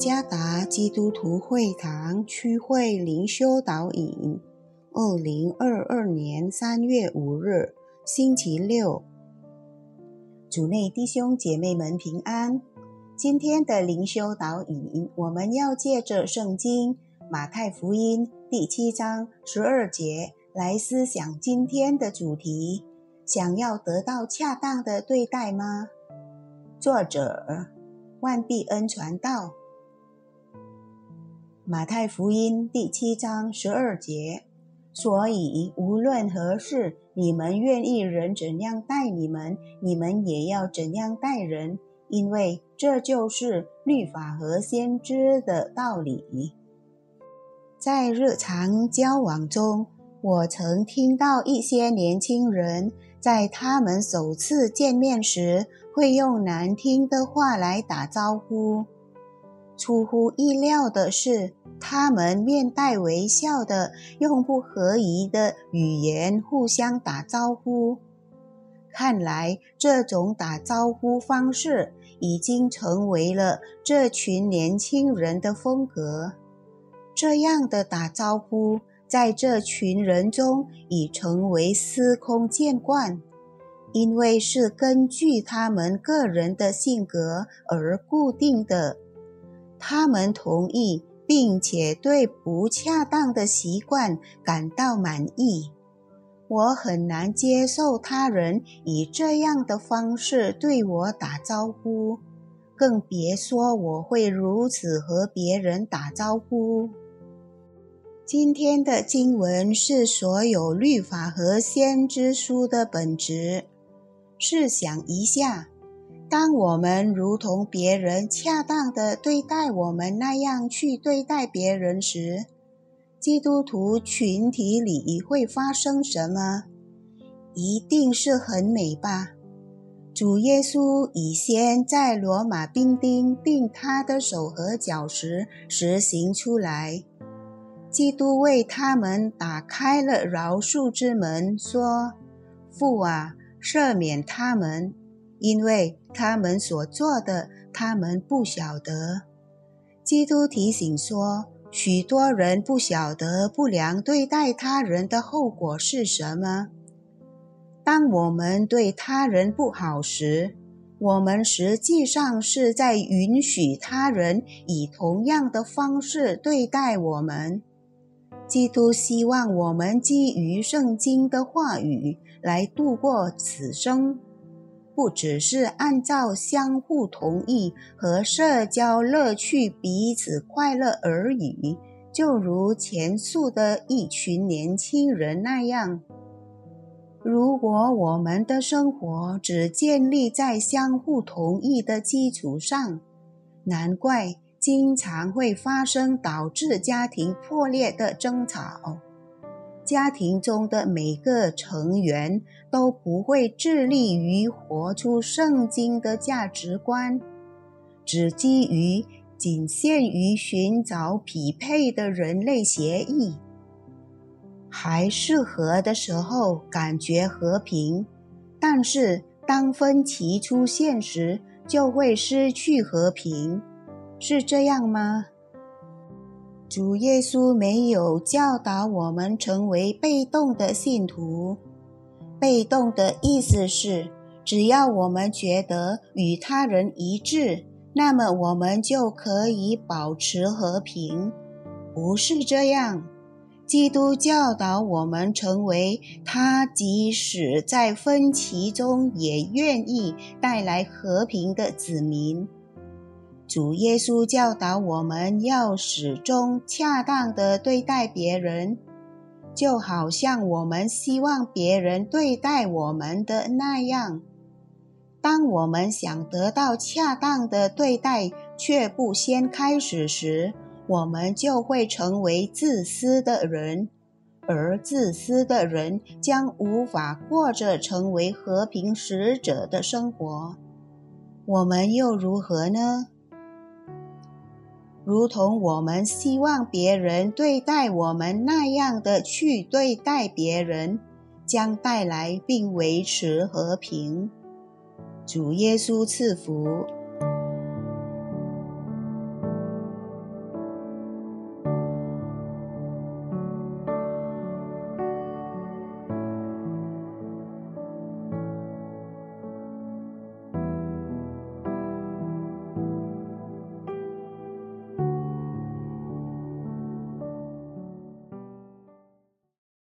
加达基督徒会堂区会灵修导引，二零二二年三月五日，星期六。主内弟兄姐妹们平安。今天的灵修导引，我们要借着圣经马太福音第七章十二节来思想今天的主题：想要得到恰当的对待吗？作者万必恩传道。马太福音第七章十二节，所以无论何事，你们愿意人怎样待你们，你们也要怎样待人，因为这就是律法和先知的道理。在日常交往中，我曾听到一些年轻人在他们首次见面时，会用难听的话来打招呼。出乎意料的是，他们面带微笑的用不合宜的语言互相打招呼。看来，这种打招呼方式已经成为了这群年轻人的风格。这样的打招呼在这群人中已成为司空见惯，因为是根据他们个人的性格而固定的。他们同意，并且对不恰当的习惯感到满意。我很难接受他人以这样的方式对我打招呼，更别说我会如此和别人打招呼。今天的经文是所有律法和先知书的本质。试想一下。当我们如同别人恰当的对待我们那样去对待别人时，基督徒群体里会发生什么？一定是很美吧？主耶稣已先在罗马兵丁钉他的手和脚时实行出来。基督为他们打开了饶恕之门，说：“父啊，赦免他们。”因为他们所做的，他们不晓得。基督提醒说，许多人不晓得不良对待他人的后果是什么。当我们对他人不好时，我们实际上是在允许他人以同样的方式对待我们。基督希望我们基于圣经的话语来度过此生。不只是按照相互同意和社交乐趣彼此快乐而已，就如前述的一群年轻人那样。如果我们的生活只建立在相互同意的基础上，难怪经常会发生导致家庭破裂的争吵。家庭中的每个成员都不会致力于活出圣经的价值观，只基于仅限于寻找匹配的人类协议，还适合的时候感觉和平，但是当分歧出现时，就会失去和平，是这样吗？主耶稣没有教导我们成为被动的信徒。被动的意思是，只要我们觉得与他人一致，那么我们就可以保持和平。不是这样。基督教导我们成为他即使在分歧中也愿意带来和平的子民。主耶稣教导我们要始终恰当的对待别人，就好像我们希望别人对待我们的那样。当我们想得到恰当的对待，却不先开始时，我们就会成为自私的人，而自私的人将无法过着成为和平使者的生活。我们又如何呢？如同我们希望别人对待我们那样的去对待别人，将带来并维持和平。主耶稣赐福。